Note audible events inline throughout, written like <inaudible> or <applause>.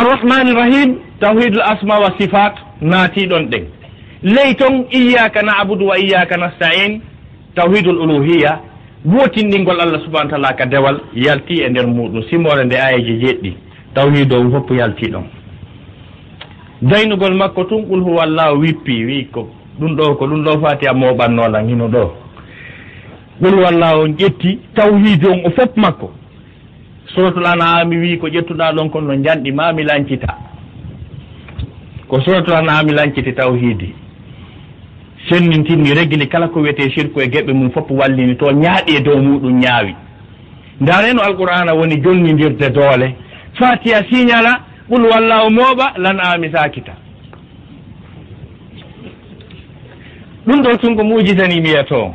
arrahmani rahim tawhidul asma wa sifat naati ɗon ɗen. Ley ton iyaka na abudu wa iyaka nastain tawhidul uluhiya wotinɗingol allah subahana taala ka dewal yalti e nder muɗum simore nde ayeji jeɗɗi tawhid o fopp yalti ɗon. Daynugol makko tun ɓul huwa llahu wippi wi ko ɗum ɗo ko ɗum ɗo fati a moɓannolan hino ɗo. Ɓul llahu on ƴetti tawhid on o fopp makko. suratul anami wi ko ƴettuɗa ɗon kon no janɗi ma mi lancita. Ko suratul anami lanciti tawhidi. Sennintinni regini kala ko wiyete sirku e geɓe mum fof wallini to ñaaɗi e dow muɗum ñaawi. Ndareno alqur'ana woni jonnidirde doole. Fatiha siñala ɓul o mooɓa lan ami sakita ɗum ɗo tun ko mujisa ni mbiyato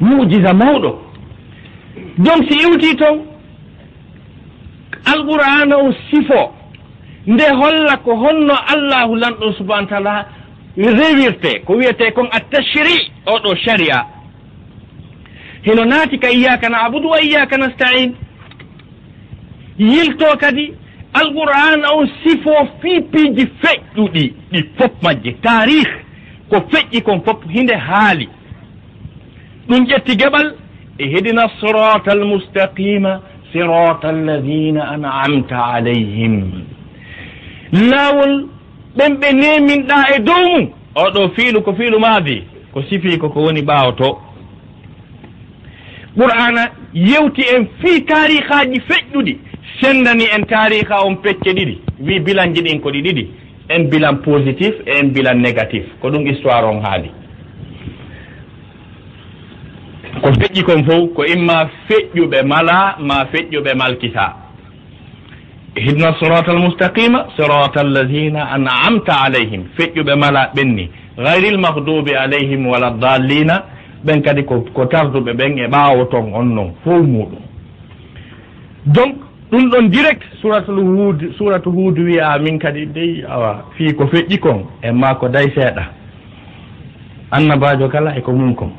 mujisa mawɗo. Donc si iwti toon alqur'ana o sifo nde holla ko honno allahu lanɗo subahana taala rewirte ko wiyete kon a tashri oɗo sharia hino naati ka iyaka na abudu wa iyaka nastain yilto kadi alqur'ana on sifo fiipiiji feƴƴuɗi ɗi fof majje tarih ko feƴƴi kon fof hinde haali ɗum ƴetti geɓal e hedina sirata almustaqima sirata alladina an'amta alayhim laawol ɓen ɓe neminɗa e dow mum oɗo fiilu ko fiilu maadi ko sifi koko woni ɓaawo to qur'ana yewti en fii tarihaji feƴƴuɗi. Sendani en tariha on pecce ɗiɗi. Wi bilanji ɗin ko ɗi ɗiɗi. En bilan positif e en bilan négatif. Ko ɗum histoire on haali. ko feƴƴi kon fof ko imma feƴƴuɓe mala ma feƴƴuɓe malkita. Ihdna sirata almustaqima sirata alladina anamta alayhim. Feƴƴuɓe mala ɓenni. Gayri lmahdubi alayhim بملا dallina. Ɓen kadi ko ko tarduɓe ɓen e كتارد ton on noon fof muɗum. Donc ɗum ɗon direct suratul hud suratu hud wiya min kadi dey awa fii ko feƴƴi kon e maa ko day seeɗa. Annabajo kala eko mum kon.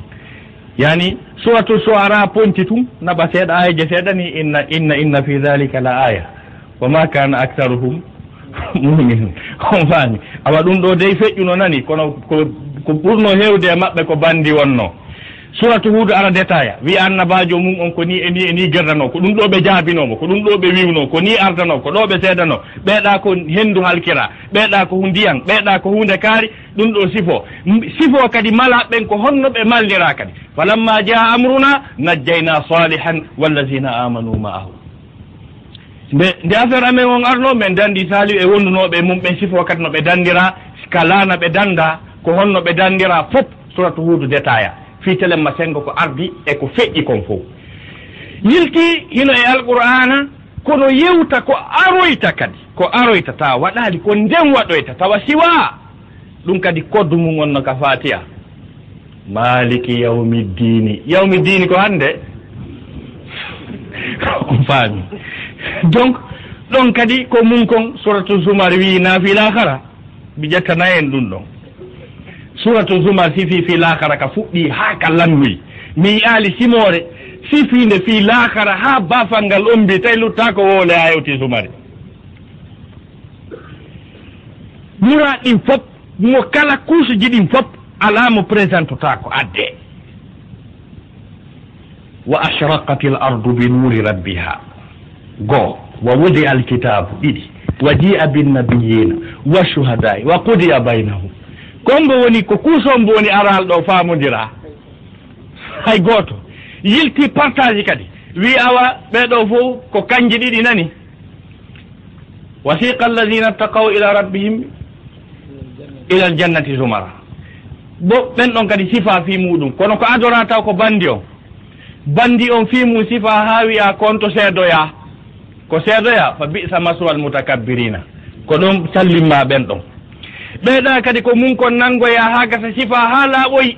yani suratu suara ponti tum naɓa seeɗa ayaje seeɗa ni inna inna inna fi dhalika la aya. Wa ma kana actaruhum <laughs> muminun on faami awa ɗum ɗo dey feƴƴuno nani kono ko ko ɓurno hewde e maɓɓe ko bandi wonno. suratu huudu ara détaya wi annabajo mum on ko ni e ni e ni gerdano ko ɗum ɗo ɓe jaabinomo ko ɗum ɗo ɓe wiwno ko ni ardano ko ɗo ɓe seedano ɓeeɗa ko hendu halkira ɓeeɗa ko ndiyan ɓeeɗa ko hunde kaari ɗum ɗo sifo sifo kadi malaɓɓen ko honno ɓe mallira kadi. Falamma jaa amruna najjayna salihan wallazina amanu ma'ahu. Nde nde affaire amen on arno min dandi sali e wondunoɓe mum ɓen sifo kadi no ɓe dandira kalana ɓe danda ko honno ɓe dandira fof suratu huudu détaya fiitelen ma sengo ko ardi e ko feƴƴi kon fof. Yilti hino e alqur'ana kono yewta ko aroyta kadi ko aroyta tawa waɗaali ko nden waɗoyta tawa siwa. Ɗum kadi koddu mum wonno ka fatiha. Maliki yawmi ddini yawmi ddini ko hannde? <laughs> On faami. Donc ɗon kadi ko mum kon suratu zumar wi naafila hara. Mi ƴettana en ɗum ɗon. suratu zumar sifi fi lahara ka fuɗɗi haa ka lannoyi. Mi yaali simoore sifinde fi lahara haa baafal ngal ombi mbi tawi luttako wowle haa yewti sumare mura ɗin fof mo kala kuusuji ɗin fof alaa mo présentotako addee wa ashraqat l ardu bi nuri rabbiha. Goo wa wudi alkitabu ɗiɗi. Wa ji'a binnabiyina wa shuhadai wa qudiya baynahum kongo woni ko kuusombo woni aral ɗo faamondira hay gooto yilti partage kadi wi awa ɓeeɗo fof ko kanji ɗiɗi nani. Wasiqa alladina ttaqaw ila rabbihim ila aljannati zumara. Bo ɓen ɗon kadi sifa fi muɗum kono ko adora taw ko bandi on bandi on fi mum sifa ha wiya konto seedoya. Ko seedoya fa bisa maswal mutakabbirina ko ɗon sallimma ɓen ɗon. ɓeeɗa kadi ko mun kon nangoya ha gasa sifa ha laaɓoyi.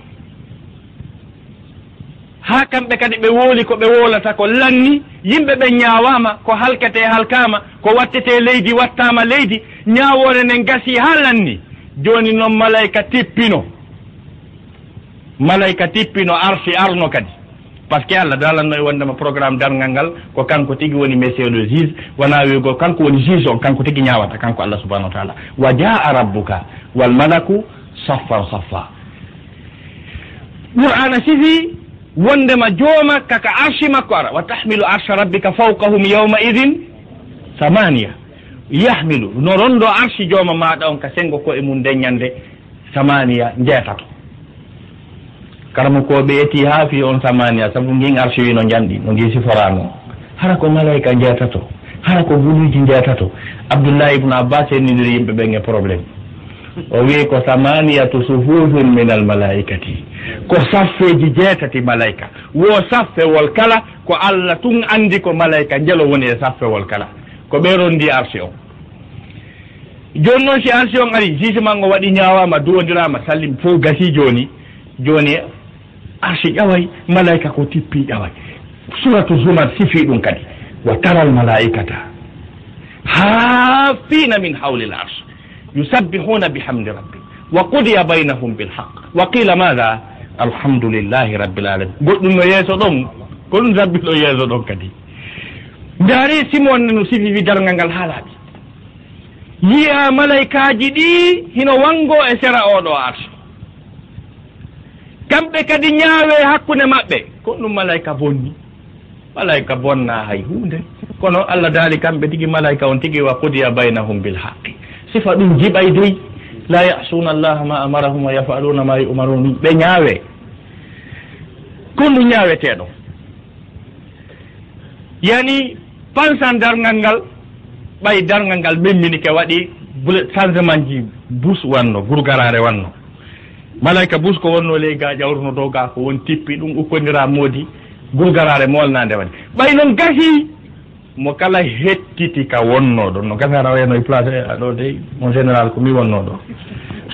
Ha kamɓe kadi ɓe wooli ko ɓe wolata ko lanni yimɓe ɓe ñaawaama ko halkete halkama ko wattete leydi wattama leydi ñaawoore nden gasi ha lanni. Joni noon malayka tippino malayka tippino arsi arno kadi. par ce que allah daalanno e wondema programme dargal ngal ko kanko tigui woni monsieur le juge wona wiigo kanko woni juge on kanko tigui ñawata kanko allah subahanahu wa taala. Wa jaa rabbuka wal malaku saffan saffa. Qur'ana sifi wondema jooma kaka arshi makko ara. Wa tahmilu arsha rabbika fawqahum yawma idin samania yahmilu no ronɗo arshi jooma maɗa on ka sengo ko e mum deññande samania jeetato karma ko ɓe yetti ha fi on samania sabu ngin arsuwi no janɗi no ngi siforano hara ko malayika jeetato hara ko guluji jeetato abdoullahi ibnu abbas ennidiri yimɓe ɓen e probléme o wi ko samaniyatu sufufun min al malaikati. Ko saffeji jeetati malayka wo saffewol kala ko allah tun andi ko malayka jelo woni e saffewol kala. Ko ɓeeɗon ndi arsi on. Joni noon si arsi on ari jugement o waɗi ñawama duwodirama sallim fo gasi joni joni arsi ƴaway malaika ko tippi ƴaway. Suratu zumar sifi ɗum kadi wa tara almalaikata haafina min hawli l arsh yusabbihuna bihamdi rabbi wa qudiya baynahum bilhaq. Wa qila maha alhamdulillahi rabbil alamin. Goɗɗum no yeeso ɗon ko ɗum sabbiɗo yeeso ɗon kadi. Ndaari simonne no sifi wi dargal ngal haalaaɓe yiya malaikaji ɗi hino wango e sera oɗo arche kamɓe kadi ñaawe hakkunde maɓɓe. Ko ɗum malayka bonni? Malayka bonna hay hunde kono allah daali kamɓe tigi malayka on tigi wa kudiya baynahum bilhaqi sifa ɗum jiɓay dey la yasuna allaha ma amarahum wa yafaluna ma yumarun ɓe ñaawe. Kon ɗum ñaaweteɗo yani pensan dargal ngal ɓay dargal ngal ɓemminike waɗi changement ji bus wanno gurgarare wanno. malayka bus ko wonno ley ga ƴawruno dow ga ko won tippi ɗum ukkondira moodi gurgarare molnade waɗi. Ɓay noon gasi mo kala hettiti ka wonno ɗon no gasi ara wayno e place eh, aɗo dey mon général ko mi wonno ɗo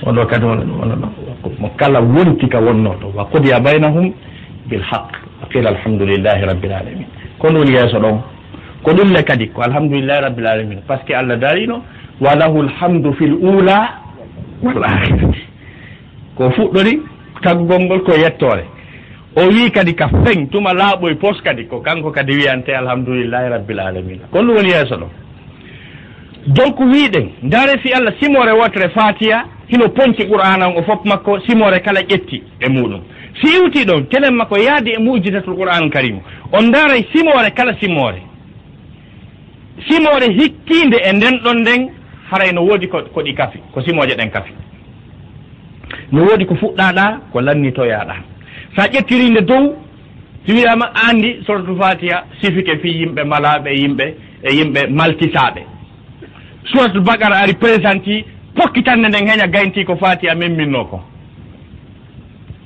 oɗo kadi wona ɗo mo kala wonti ka wonno ɗo wa kodiya baynahum bilhaq wa qila alhamdulillahi rabbil alamin. Kono woni yeeso ɗon? Ko ɗumle kadi ko alhamdulillahi rabbil alamin. Par ce que allah darino wa lahu lhamdu fi l ula wal akhirati ko fuɗɗori taggol ngol ko yettoore o wii kadi ka feŋ tuma laaɓoye pos kadi ko kanko kadi wiyante alhamdulillahi rabbil alamina ko ɗum woni yeeso ɗo. Donc wiiɗen ndaare fi allah simore wotere fatiya hino ponci qur'ana on o fof makko simore kala ƴetti e muɗum. Si iwti ɗon telen makko yaadi e mujidatul qur'an karimu. On ndaaray simore kala simore simore hikkiinde e nden ɗon nden haray no woodi ko ɗi kafi ko simoje ɗen kafi. no woodi ko fuɗɗaɗa ko lannitoyaɗa so a ƴettiri dow si wiyama andi soratu fatiha sifike fi yimɓe malaɓe yimɓe e yimɓe maltisaɓe suratu bagara ari présenti pokkitande nden heña gaynti ko fatiha memminno ko.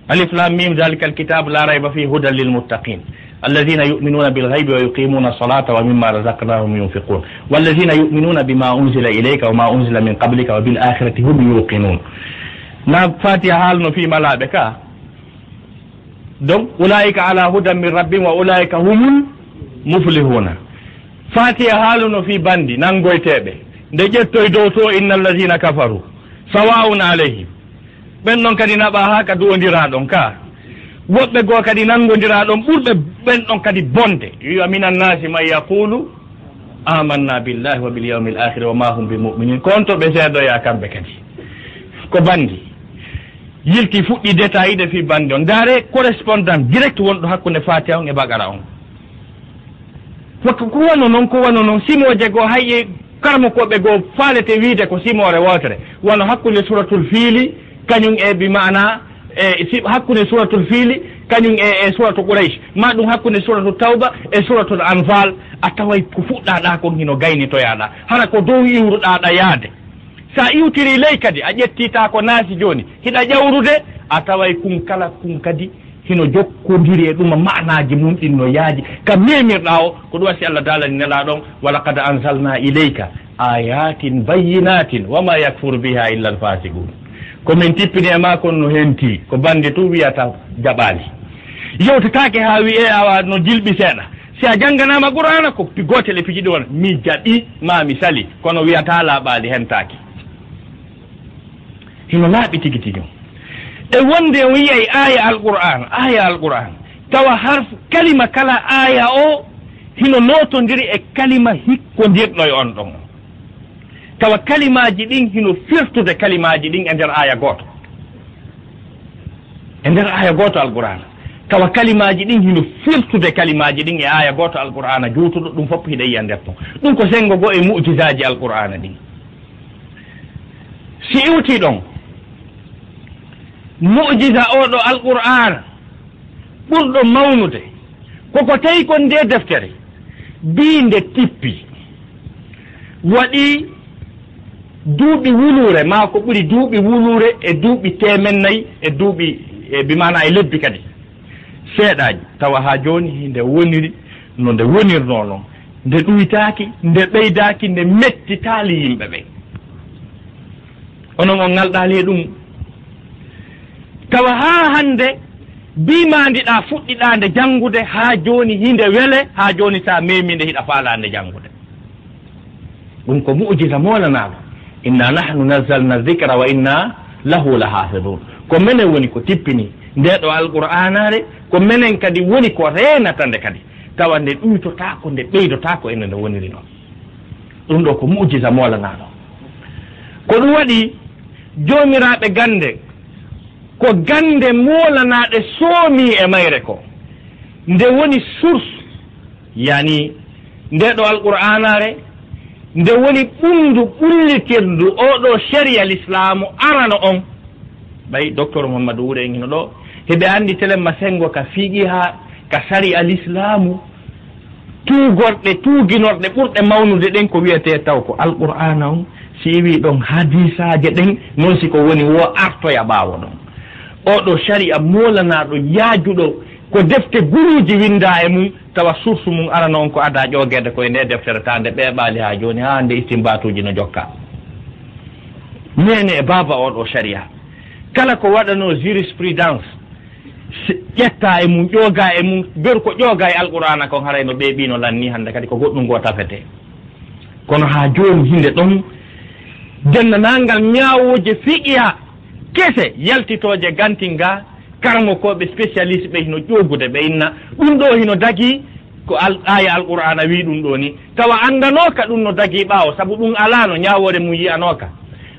Alif lam mim dalika alkitabe la rayba fi hudan lilmuttaqin alladina yuminuna bilhaybi wa yuqimuna salata wa mima razaknahum yunfiqun walladina yuminuna bima unzila ilayka wa ma unzila min qablika wa bil akhirati hum yuqinun na fatiha haalno fi malaɓe ka. Donc ulaika ala hudan min rabbim wa ulaika humul muflihuna fatiha haaluno fi bandi nangoyteɓe nde ƴettoye dow to inna alladina kafaru sawa'un alayhim. Ɓen ɗon kadi naɓa ha ka duwodiraɗon ka. Woɓɓe goo kadi nangodiraɗon ɓurɓe ɓen ɗon kadi bonde. Wiwa min annasi man yaqulu amanna billahi wa bilyawmi l akhiri wa ma hum bi muminin kon to ɓe seedoya kamɓe kadi. Ko bandi. yilti fuɗɗi détaillide fi bande on. Ndaare correspondant direct wonɗo hakkunde fatiha on e bagara on. Ko wano noon ko wano noon simoje goo hay karmo koɓe goo faalete wiide ko simore wootere. Wono hakkunde suratul fiili kañum e bi mana e hakkunde suratul fiili kañum e e suratu qouraish ma ɗum hakkunde suratu tawba e suratul anfal. A taway ko fuɗɗaɗa kon hino gaynitoyaɗa hara ko dow iwruɗaɗa yaade. sa iwtiri ley kadi a ƴettita ko naasi joni hiɗa ƴawrude a taway kum kala kum kadi hino jokkodiri e ɗuma manaji mum ɗin no yaaji. Ka memirɗa o ko ɗum wasi allah dalani nela ɗon walakad ansalna ileyka ayatin bayyinatin wama yakfuru biha illa alfasiqun komin tippini e ma kon no henti ko bande tu wiyata jaɓali yewtetake ha wiye awa no jilɓi seeɗa. Si a jangganama qur'ana ko gotel e piji ɗi wona mi jaɓi ma mi sali. Kono wiyata laaɓali hentaki hino laaɓi tigi tigi. E wonde o yiyay aya alqur'an aya alqur'an. Tawa har kalima kala aya o hino nootondiri e kalima hikkondirɗo e on ɗon. Tawa kalimaji ɗin hino firtude kalimaji ɗin e nder aya gooto. E nder aya gooto alqur'ana tawa kalimaji ɗin hino firtude kalimaji ɗin e aya gooto alqur'ana juutuɗo ɗum fof hiɗa yiya nder ton. Ɗum ko sengo goo e mujisaji alqur'ana ɗin. Si iwti ɗon mu'jisa oɗo alqur'ana ɓurɗo mawnude. Koko tawi kon nde deftere biinde tippi waɗi duuɓi wulure ma ko ɓuri duuɓi wulure e duuɓi temen nayyi e duuɓi e bimana e lebbi kadi. Seeɗaji tawa ha joni nde woniri no nde wonirno noon. Nde ɗuytaki nde ɓeydaki nde mettitali yimɓe ɓe. Onon on ngalɗali e ɗum tawa ha hande bimandiɗa fuɗɗiɗa nde janngude ha joni hinde weele ha joni sa a meminde hiɗa faala nde janngude ɗum ko mu'jisa molanaɗo inna nahnu nazzalna dicra wa inna lahu la hafidun ko minen woni ko tippini ndeɗo alqur'anare ko minen kadi woni ko renata nde kadi. Tawa nde ɗuytotako nde ɓeydotako ene nde woniri noon. Ɗum ɗo ko mu'jisa molanaɗo ko ɗum waɗi jomiraɓe gande ko gande molanaɗe soomi e mayre ko. Nde woni source yani ndeɗo alqur'anare nde woni ɓundu ɓullitirdu oɗo sharia l'islamu arano on. Ɓay docteur mouhamadou wuure en hino ɗo heɓe andi telemma sengo ka fiiqi ha ka sari al islamu tuugorɗe tuuginorɗe ɓurɗe mawnude ɗen ko wiyete taw ko alqur'ana on. Si wi ɗon hadisaje ɗen noon siko woni wo artoya ɓaawo ɗon. oɗo sharia molanaɗo yaajuɗo ko defte guruji winda e mum tawa source mum arana on ko ada ƴogede koye nde deftere ta nde ɓeeɓali ha joni ha nde istimbatuji no jokka. Nene e baaba oɗo sharia. Kala ko waɗano jurisprudence ƴetta e mum ƴooga e mum beru ko ƴooga e alqurana kon harayno ɓeeɓino lanni hande kadi ko goɗɗum ngo tafete. Kono ha joni hinde ɗon dennanangal ñawoje fiqiya kese yaltitooje gantinga karmokooɓe spécialiste ɓe hino ƴoogude ɓe inna. Ɗum ɗo hino dagii ko al aya alqur'ana wi ɗum ɗo ni. Tawa anndanoka ɗum no dagii ɓaawo sabu ɗum alaa no ñaawoore mum yi'anooka.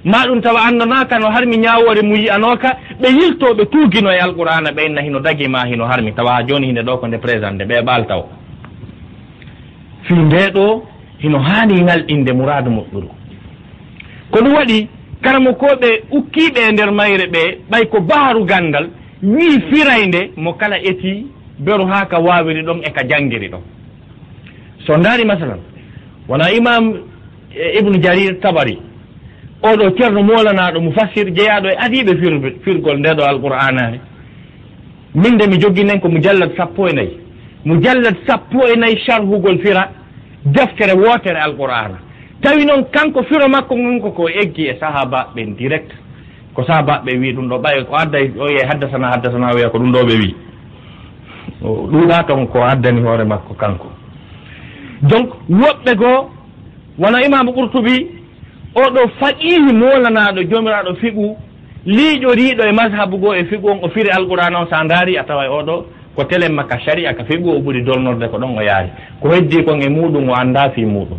Ma ɗum tawa anndanaaka no harmi ñaawoore mum yi'anooka ɓe yiltooɓe tuugino e alqur'ana ɓe inna hino dagii ma hino harmi. Tawa haa jooni hinde ɗo ko nde présente ɓe ɓaalta o fii ndee ɗo hino haani ngalɗinde muradu moƴƴuru. Ko ɗum waɗi karamo koɓe ukkiɓe e nder mayre ɓe ɓay ko baaru gandal wii firaynde mo kala eti beru ha ka wawiri ɗon e ka janngiri ɗon. So ndaari masalan wona imam e, ibnu jarir tabari oɗo ceerno molanaɗo mo fassir jeeyaɗo e adiɓe fir firgol ndeɗo alqur'anare min de mi jogginen ko mujallat sappo e nayi. Mujallat sappo e nayyi charhugol fira deftere wotere alqur'ana tawi noon kanko firo makko gonko ko eggi e sahaba sahabaɓe direct. Ko sahabaɓe wi ɗum ɗo ɓay ko adda e, o ye haddasana haddasana wiya ko ɗum ɗo ɓe wi ɗuɗa toon ko addani hoore makko kanko. Donc woɓɓe goo wona imamu ɓurtubi oɗo faqihi molanaɗo jomiraɗo fiɓu liiƴoriɗo e mashabu goo e fiɓu on o firi alqurana on sa daari a tawa oɗo ko telen makka sari a ka fiɓu o ɓuri dolnorde ko ɗon o yaari. Ko heddi kon e muɗum o anda fi muɗum.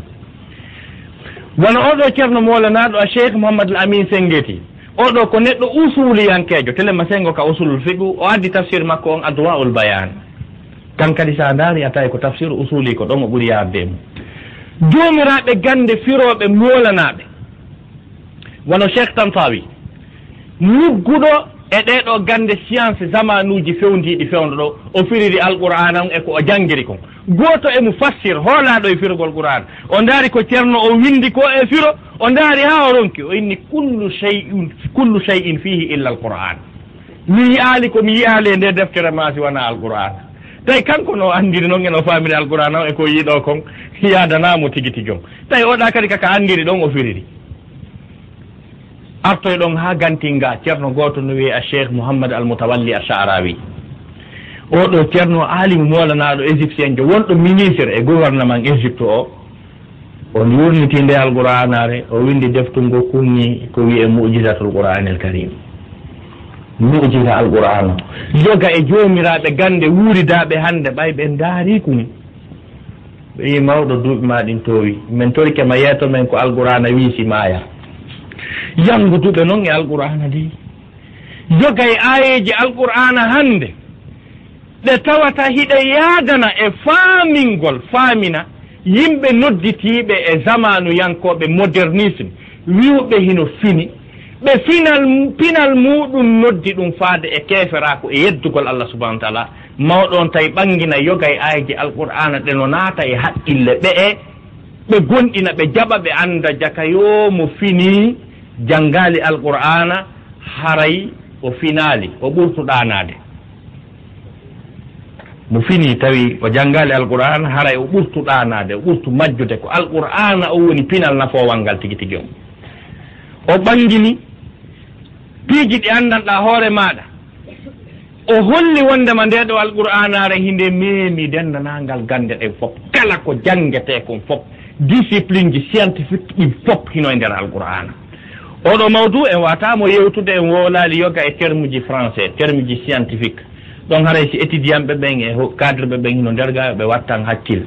wona oɗo ceerno molanaɗo a cheikh mouhamadoul amin sengeti. Oɗo ko neɗɗo usuliyankejo telema sengo ka usulul figu o addi tafsir makko on adwaul bayan. Kan kadi sa ndaari a tawi ko tafsir usuli ko ɗon o ɓuuri yaabde mum. Joomiraaɓe gande firoɓe molanaɓe wono cheikh tan fawi nugguɗo e ɗeɗo gande science zamanuji fewndiɗi fewndo ɗo o firiri alqur'ana on e ko o jangiri kon. Goto emo fassir hoolaɗo e firgol qur'ana o daari ko ceerno o windi ko e firo o daari ha o ronki o inni kullu cheyin kullu cheyin fihi illa alqur'an. Mi yiyaali komi yiyaali e nde deftere masi wona alqur'ana tawi kanko no andiri noon eno famiri alqur'ana o e ko yiiɗo kon <laughs> yadanamo tigui tigi on. Tawi oɗa kadi kaka andiri ɗon o firiri. artoy ɗon ha gantinga ceerno goto no wiye a cheikh mouhammad almoutawalli a saharawi oɗo ceerno alimu molanaɗo égyptien jo wonɗo ministre e gouvernement égypte o. On yurniti nde alqouranare o windi deftungo kunni ko wiye mujisatul qouranil karim. Mujiza alqouran. O joga e joomiraaɓe gande wuuridaɓe hande ɓay ɓe daari kum ɓe wi mawɗo duuɓi ma ɗin towi. Min torike ma yeeto men ko alqourana wiisi maaya. jannguduɓe noon e alqur'ana ndi joga e ayeji alqur'ana hande ɗe tawata hiɗe yaadana e faamingol faamina. Yimɓe nodditiiɓe e zamanu yankoɓe modernisme. Wiwɓe hino fini. Ɓe final pinal muɗum noddi ɗum faade e keeferako e yeddugol allah subahana taala. Mawɗon tawi ɓangina yoga e ayeji alqur'ana ɗe no naata e haqqille ɓe e ɓe gonɗina ɓe jaɓa ɓe annda jaka yo mo finii janngaali alqur'ana haray o finaali o ɓurtuɗanaade mo fini tawi o janngaali alqur'ana haray o ɓurtuɗanaade o ɓurtu majjude ko alqur'ana o woni pinal nafowal ngal tigi tigi on. O ɓangini piiji ɗi anndanɗa hoore maaɗa o holli wondema nde ɗo alqur'anare hinde meemi dendanangal gande ɗen fof kala ko jangete kon fof discipline ji scientifique ɗi fof hino e nder alqur'ana oɗo mawdu en watamo yewtude en wolali yoga e terme ji français terme ji scientifique. Ɗon haray si étudiant ɓe ɓen e cadre ɓe ɓen hino nder ga ɓe wattan hakkille.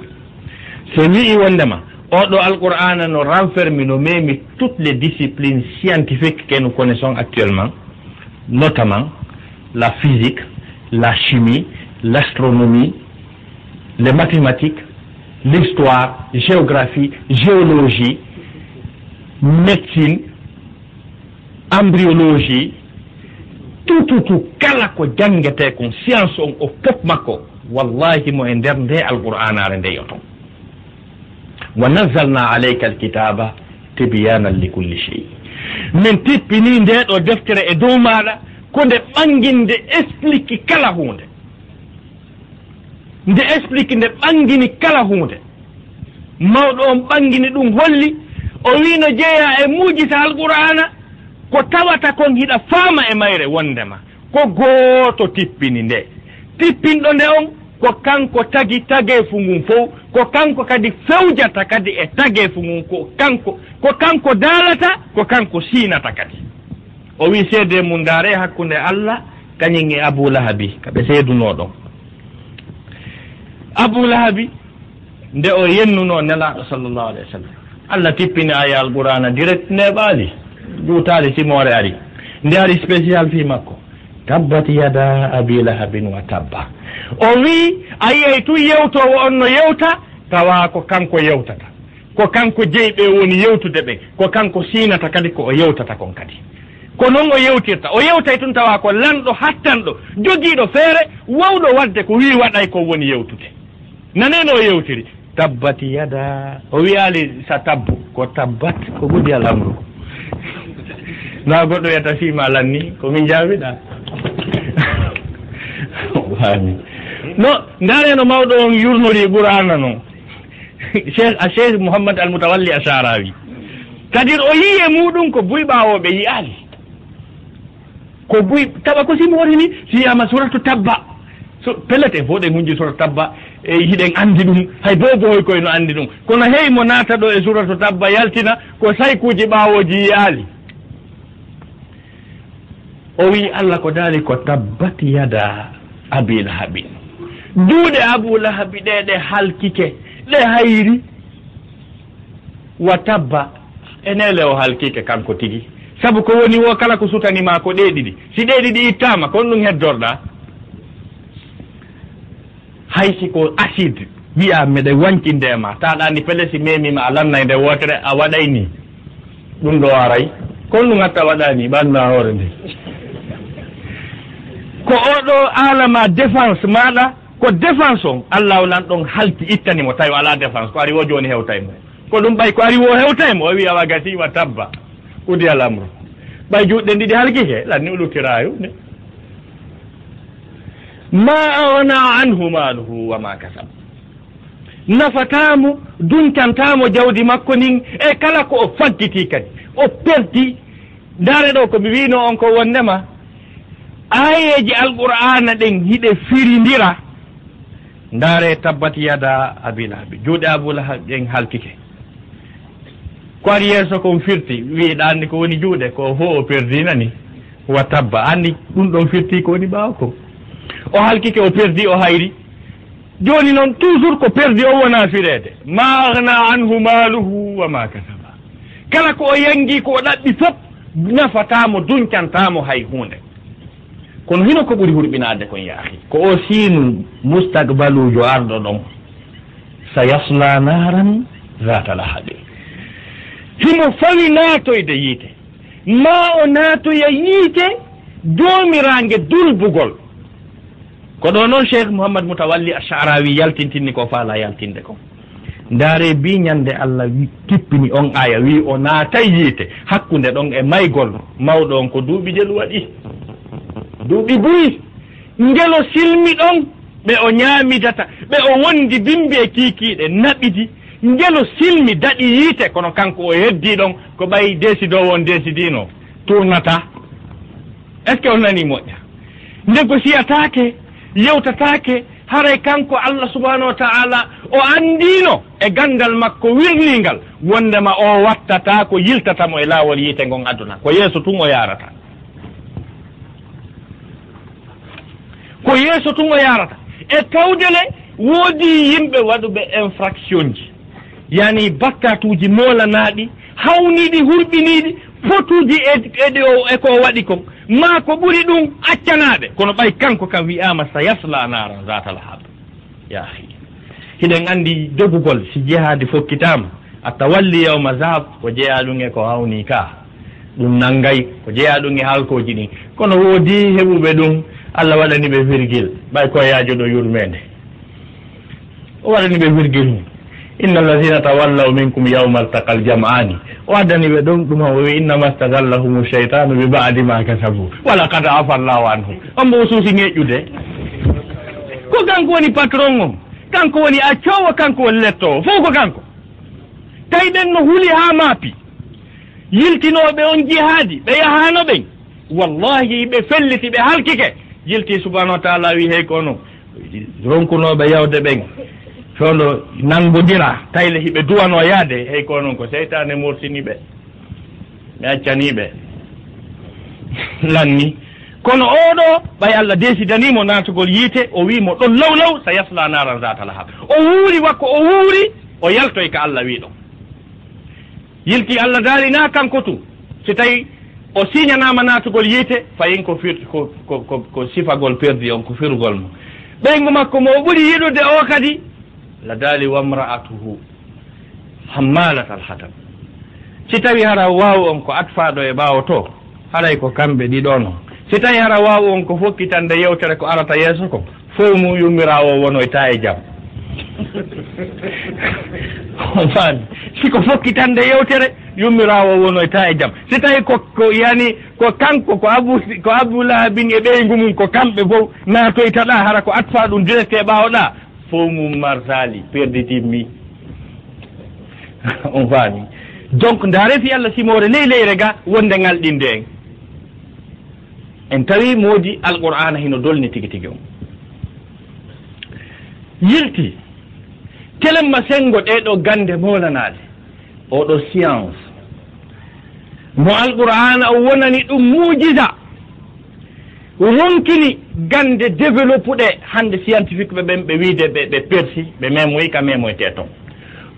So wii wondema oɗo alqur'ana no renfermi no memi toutes les disciplines scientifiques que nous connaissons actuellement notamment la physique la chimie l'astronomie les mathématiques l'histoire géographie géologie médecine embryologie tout tout tout kala ko jangete kon science on o fof makko wallahi mo e nder nde alqur'anaare nde yoton wa nazzalna aleyka alkitaba tibiyanan li culli chey min tippini nde ɗo deftere e dow maɗa ko nde ɓannginde explique kala hunde. Nde explique nde ɓangini kala hunde. Mawɗo on ɓangini ɗum holli o wino jeeya e muujita alqur'ana ko tawata kon hiɗa faama e mayre wondema ko gooto tippini nde. Tippinɗo nde on ko kanko tagi tageefu ngun fof ko kanko kadi fewjata kadi e tageefu ngun ko kanko ko kanko daalata ko kanko siinata kadi. O wii seede mum ndaare hakkunde allah kañum e abou lahabi kaɓe seedunoo abou lahabi nde o yennunoo nelaaɗo sallllahu alayhi wa sallam. Allah tippini aya alqurana direct neɓaali juutaali simoore ari. Nde ari spécial fii makko. Tabbat yada abi lahabin wa tabba. O wii a yiyay tu yewtoowo on no yewta tawaa ko kanko yewtata. Ko kanko jeyi ɓe woni yewtude ɓe ko kanko siinata kadi ko o yewtata kon kadi. Ko noon o yewtirta o yewtay tun tawa ko lanɗo hattanɗo jogiiɗo feere wawɗo wadde ko wii waɗay ko woni yewtude. Naneno o yewtiri. Tabbat yada o wiyaali sa tabbu. Ko tabbat ko ɓudi alamru. na goɗɗo wiyata fima lanni komin jawiɗa wami no ndareno mawɗo on yurnori e ɓurana noon cheikh a cheikh mouhammad almoutawalli a sarawi kadir o yii e muɗum ko buy ɓawoɓe yiyali ko buy taɓa ko simi woni ni siyama suratu tabba. So pellete fof ɗen hunji suratu tabba e hiɗen andi ɗum. Hay boo koye no andi ɗum. Kono hey mo naata ɗo e suratu tabba yaltina ko saykuji ɓawoji yiyali o wii allah ko daali ko tabbat yada abi lahabi. Duuɗe abou lahabi ɗe ɗe halkike ɗe hayri. Wa tabba enele o halkike kanko tigi. Sabu ko woni wo kala ko sutanima ko ɗe ɗiɗi. Si ɗe ɗiɗi ittama kon ɗum heddorɗa. Haysi ko acide wiya meɗe wancindema taɗani pele si memima a lannay nde wotere a waɗay ni. Ɗum ɗo aray kon ɗum hatta waɗani ɓanna hoore nde. ko oɗo alama défense maɗa ko défense on allah onan ɗon halti ittanimo tawi ala défense ko ari wo joni hewtay mo. Ko ɗum ɓay ko ari wo hewtay mo o wi awa gasima tabba udi alamru ɓay juɗɗen ɗiɗi halkike lanni ulutira ne ma awana anhu maluhu wa ma kasab. Nafatamo duncantamo jawdi makko nin e kala ko o faggiti kadi. O perdi ndaare ɗo komi wino on ko wondema ayeji alqur'ana ɗen hiɗe firindira. Ndaare tabbat yada abilahabi juuɗe abulahab ɗen halkike. Ko ari yeeso kon firti wiiɗanni ko woni juuɗe ko fof o perdina ni wa tabba. Anndi ɗum ɗon firti ko woni ɓaawa ko. O halkike o perdi o hayri. Jooni noon toujours ko perdi o wona fireede. Ma agna anhu maaluhu wa ma kasaba. Kala ko o yangi ko o ɗaɓɓi fof nafatamo duñcantamo hay hunde kono hino ko ɓuri hurɓinade kon yaahi. Ko o siinu mustaqbalujo arɗo ɗon. Sa yasla naran zata lahaɓe himo fawi naatoyde yiite. Ma o naatoya yiite doomiraange dulbugol. Ko ɗo noon cheikh mouhammad moutawalli acharawi yaltintinni ko faala yaltinde ko. Ndaare bi ñande allah wi kippini on aya wi o naatay yiite. Hakkunde ɗon e maygol mawɗo on ko duuɓi jelu waɗi. duuɓi buyi. Ngelo silmi ɗon ɓe o ñaamidata ɓe o wondi bimbi e kiikiiɗe naɓidi ngelo silmi daɗi yiite kono kanko o heddii ɗon ko ɓayi décidowo on décidiino tournata est ce que o nani moƴƴa? Ndego siyataake yewtataake haray kanko allah subahanahu wa taala o anndino e ganndal makko wirningal wondema o wattata ko yiltatamo e laawol yiite ngon aduna. Ko yeeso tun o yarata ko yeeso tun o yarata. E tawdele woodi yimɓe waɗuɓe infraction ji. Yani bakkatuji molanaɗi hawniɗi hurɓiniɗi potuji eɗi eko e, e waɗi kon ma ko ɓuri ɗum accanaɓe kono ɓay kanko kam wiyama sa yasla naran zatal hab ya hiɗen andi dogugol si jehade fokkitama a tawalli yawma zab ko jeeya ɗum e ko hawni ka ɗum nanggay ko jeeya ɗum e halkoji ɗin kono woodi heɓuɓe ɗum allah waɗani ɓe virgule ɓay koyajo ɗo yurmede. O waɗani ɓe virgule mum. Inna alladina tawallaw minkum yawma altaqa aljam'ani o addani ɓe ɗum ɗum o wi innama stagallahum cheytanu bi badi ma kasabu. Wala kad afa llahu anhum. On mbo o suusi ŋeƴƴude ko kanko woni patron on kanko woni accowo kanko woni lettowo fof ko kanko. Tawi ɓen no huli haa maapi. Yiltinoɓe on jihaadi ɓe yahano ɓen. Wallahi ɓe felliti ɓe halkike. yilti subahanahu wa taala wi hey kono ronkunoɓe yawde ɓen. Fewno nangodira tayle hiɓe duwano yaade hey ko noon ko seytane morsini mi accaniɓe. <laughs> Lanni. Kono oɗo ɓay allah desidanimo natugol yiite o wimo ɗon law law sa yasla naran zatal hab o wuuri wakko o wuuri o yaltoy ka allah wiiɗo. Yilti allah daali naa kanko tu si tawi o siñanama natugol yiite fayin ko fir ko ko ko sifagol perdi on ko firugol mo. Ɓeygu makko mo ɓuuri yiɗude o kadi la daali wamra'atuhu hammalat alhatab si tawi hara waw on ko atfaɗo e ɓaawo to haray ko kamɓe ɗiɗon o si tawi hara waw on ko fokkitande yewtere ko arata yeeso ko fof mum yummira o wonoyta e jaam <laughs> on faami siko fokkitande yewtere yummirawo wonoyta e, e jaam si tawi ko ko yani ko kanko ko abou ko aboulahabin e ɓeygu mum ko kamɓe fof natoytaɗa hara ko atfa ɗum direct e ɓawoɗa fof mum martali perditimmi <laughs> on faami. Donc nda refi allah simore ley leyre ga wonde ngalɗinde en en tawi moodi alqur'ana hino dolni tigi tigi on. Yilti telemma sengo ɗeɗo gande molanaɗe oɗo science. Mo alqur'ana o wonani ɗum muujisa ronkini gande développe ɗe hande scientifique ɓe ɓen ɓe wiide ɓe ɓe persi ɓe memoyi ka memoyte toon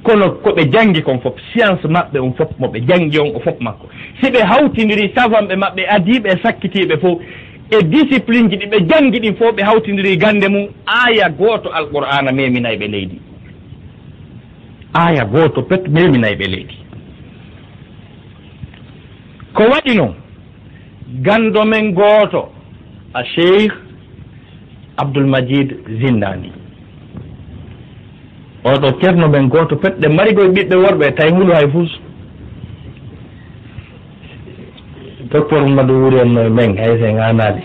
kono koɓe janngi kon fof science maɓɓe on fof moɓe janngi on o fof makko. Si ɓe hawtindiri savanɓe maɓɓe adiɓe e sakkitiɓe fof e discipline ji ɗi ɓe janngi ɗin fof ɓe hawtidiri gande mum aya goto alqur'ana meminayi ɓe leydi. aya gooto pet meminayi ɓe leydi. Ko waɗi noon ganndo men gooto a cheikh abdoulmajid zindani. Oɗo ceerno men gooto pet ɗe marigoye ɓiɓɓe worɓe tawi hulu hay fus. Docteur mamadou wuri en no men hay sen anaali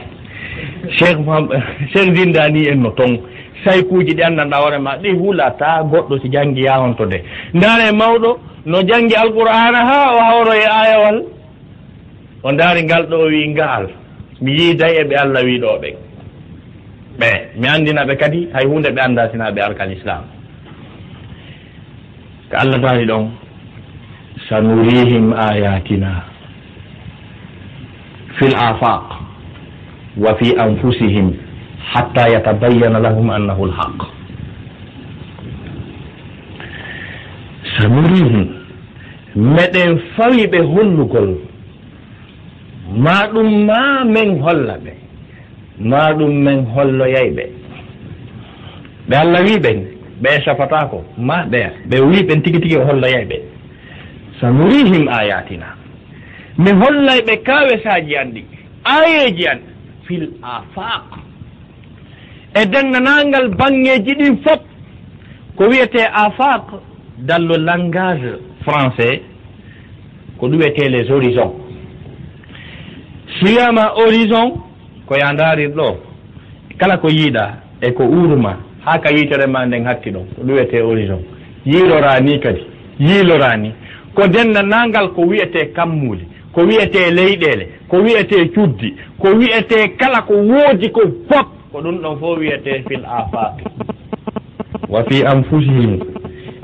cheikh <laughs> cheikh zindani en no ton saykuuji ɗi anndanɗa hoore maa ɗi hulata goɗɗo si janngi yahonto de ndaare mawɗo no janngii alqur'ana haa o hawro e ayawal o ndaari ngal ɗo o wii ngaal. Mi yiiday e ɓe allah wiiɗoo ɓe ɓe mi anndina ɓe kadi hay huunde ɓe annda sina ɓe arkal islam ko allah daari ɗon sanurihim ayatina fi l afaq wa fi anfusihim hatta yatabayyana lahum annahu lhaq sanurihum meɗen fawi ɓe hollugol ma ɗum ma min holla ɓe ma ɗum min holloyay ɓe. Ɓe allah wi ɓen ɓe safatako ma ɓeya ɓe wi ɓen tigi tigi o holloyay ɓe. Sanurihim ayatina mi hollay ɓe kawesaji an ɗi ayeji an fil afaq. e denndanangal bangeji ɗin fof ko wiyete afaq dans le langage français ko ɗum wiyetee les horizons. Suyama horizon ko ya ndaarir ɗo kala ko yiiɗa e ko uruma ha ka yitere ma nden hatti ɗon ko ɗum wiyetee horizon. Yiilorani kadi yiilorani ko denndanangal ko wiyete kammuli ko wiyete leyɗele ko wiyete cuddi ko wiyete kala ko woodi ko fop ko ɗum ɗon fof wiyete fil afaqi wa fi anfusihim.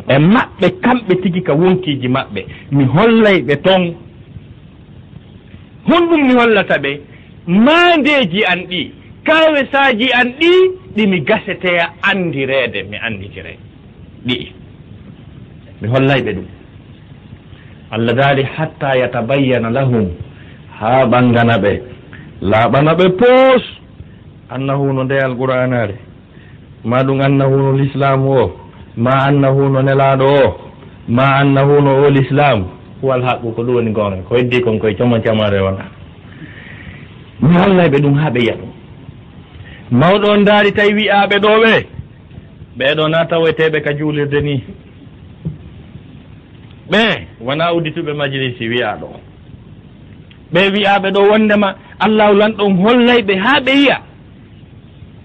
E maɓɓe kamɓe tigi ka wonkiiji maɓɓe mi hollay ɓe toon honɗum mi hollata ɓe maandeeji an ɗi kawesaaji an ɗi ɗimi gaseteya anndireede mi annditire ɗi. Mi hollay ɓe ɗum. Allah daali hatta yatabayyana lahum haa ɓanngana ɓe laaɓana ɓe poos. annahu no ndeyal qur'anaare ma ɗum annahu no l'islamu o ma annahu no nelaɗo o ma annahu no o l'islam. Huwal haqqu ko ɗum woni gonga ko heddi kon koye coma camare wona. Mi hollaɓe ɗum ha ɓe yiya ɗum. Mawɗo on daari tawi wiyaɓe ɗo ɓe ɓeɗo na taweteɓe ka juulirde ni. Ɓe wona uddituɓe majlisi wiyaɗo ɓe wiyaɓe ɗo wondema allahu lanɗon hollayɓe ha ɓe ɓe yiya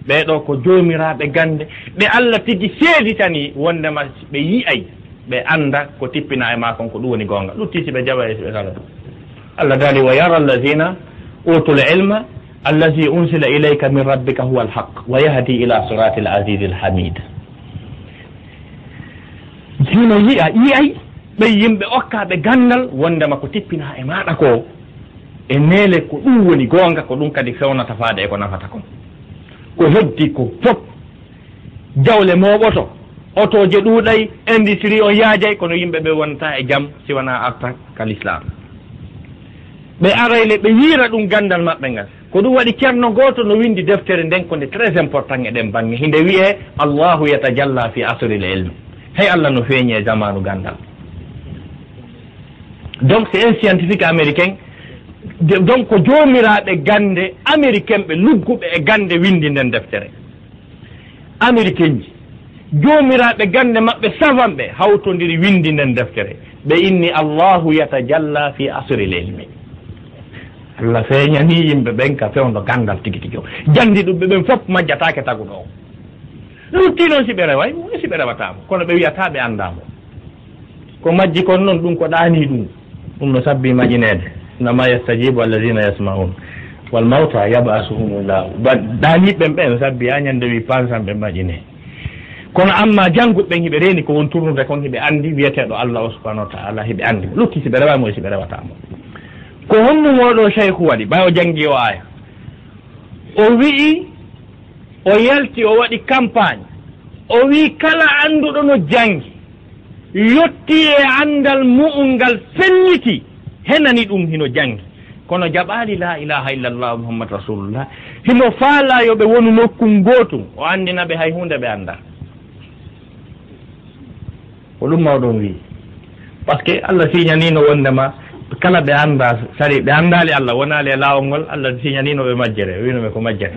ɓeɗo ko jomiraɓe gande ɓe allah tigi seeditani wondema ɓe yiyay ɓe anda ko tippina e makon ko ɗum woni goonga. Ɗuttisi ɓe jaɓa e ɓe kala allah daali wa yara alladina utul ilma allazi unsila ilayka min rabbika huwa alhaq wa yahdi ila sirati l asise alhamid sino yiya yiyay ɓe yimɓe okkaɓe gandal wondema ko tippina e maɗa ko e neele ko ɗum woni gonga ko ɗum kadi fewnata faade e ko nafata kon. ko heddi ko fof jawle mowoto otoje ɗuuɗay industrie on yaajay kono yimɓe ɓe wonta e jam siwana arta kal islam ɓe arayle ɓe wiira ɗum gandal maɓɓe ngal. Ko ɗum waɗi ceerno gooto no windi deftere nden ko nde très important eɗen bange hinde wiye allahu yatajalla fi asril ilme hey allah no feeñi e jamanu gandal. Donc c'est un scientifique américain donc ko joomiraaɓe gannde américain ɓe lugguɓe e gannde windi nden deftere. Américain ji joomiraaɓe gannde maɓɓe savanɓe hawtondiri windi nden deftere. Ɓe inni allahu yatajalla fi asri lelmi allah feeñani yimɓe ɓen ka fewndo ganndal tigi tigi o janndi ɗum ɓe ɓen fof majjataake taguɗo o. Lutti noon si ɓe reway e si ɓe rewataamo. Kono ɓe wiyataa ɓe anndaamo. Ko majji kon noon ɗum ko ɗaanii ɗum. Ɗum no sabbi majineede nama yastajibu alladina yasmaun wal walmawta yabasuhumullahu ba daniɓɓen ɓen sabbi ha ñande wi pansan ɓe maƴine kono amma jannguɓɓen hiɓe reeni ko won tournude kon hiɓe anndi wiyeteɗo allah o subahanahu wa taala hiɓe anndi. Lutti siɓe rewamo e siɓe rewatamo ko honno oɗo cheyku waɗi o jangi o aya o wi'i o yalti o waɗi campagne. O wi kala annduɗo no janngi. Yetti e anndal mu'um ngal felliti henani ɗum hino janngi kono jaɓaali la ilaha illallah muhammad rasulullah. Himo faala yo ɓe wonu nokkum gootum o anndina ɓe hay hunde ɓe annda. Ko ɗum mawɗon wii. Par ce que allah siñanino wondema kala ɓe annda sari ɓe anndaali allah wonali e laawol ngol allah siñanino ɓe majjere winoɓe ko majjere.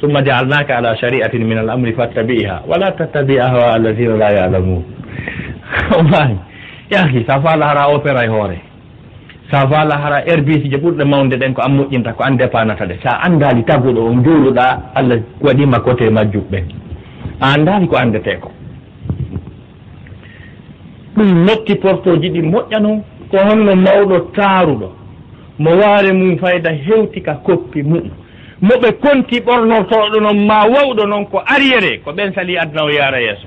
Summa jaalnaka ala shari'atin min al amri fattabi'iha wala tattabi ahwa alladina la yalamun o <laughs> maami yaki sa faala hara opéra e hoore. sa a hara herbicide je ɓurɗe mawde ɗen ko an moƴƴinta ko an dépanata ɗe. Sa a taguɗo o juuluɗa allah waɗima côté majjum ɓen a anndaali ko andete ko. Ɗum notti portoji ɗi moƴƴano ko honno mawɗo taaruɗo. Mo waare mum fayda hewti ka koppi mum. Moɓe konti ɓornortoɗo noon ma wawɗo noon ko arriére ko ɓen sali aduna o yaara yeeso.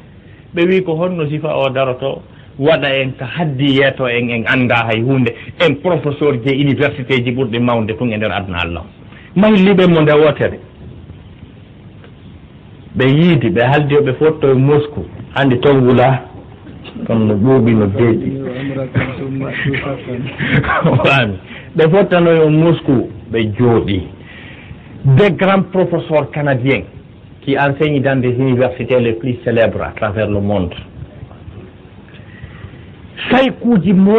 Ɓe wi ko honno sifa o daroto waɗa en ko haddi yeeto en en annda hay hunde en professeur je université ji ɓurɗi mawde tun e nder aduna allah. Mayliɓe mo nde wotere ɓe yiidi ɓe haldi haldiyoɓe fotto e moscou hannde ton wula ton no ƴuuɓi no deeƴi. Wami ɓe fottanoyo e moscou ɓe jooɗi. Des grands professeurs canadiens qui enseigne dans des universités les plus célèbres à travers le monde. saykuuji mo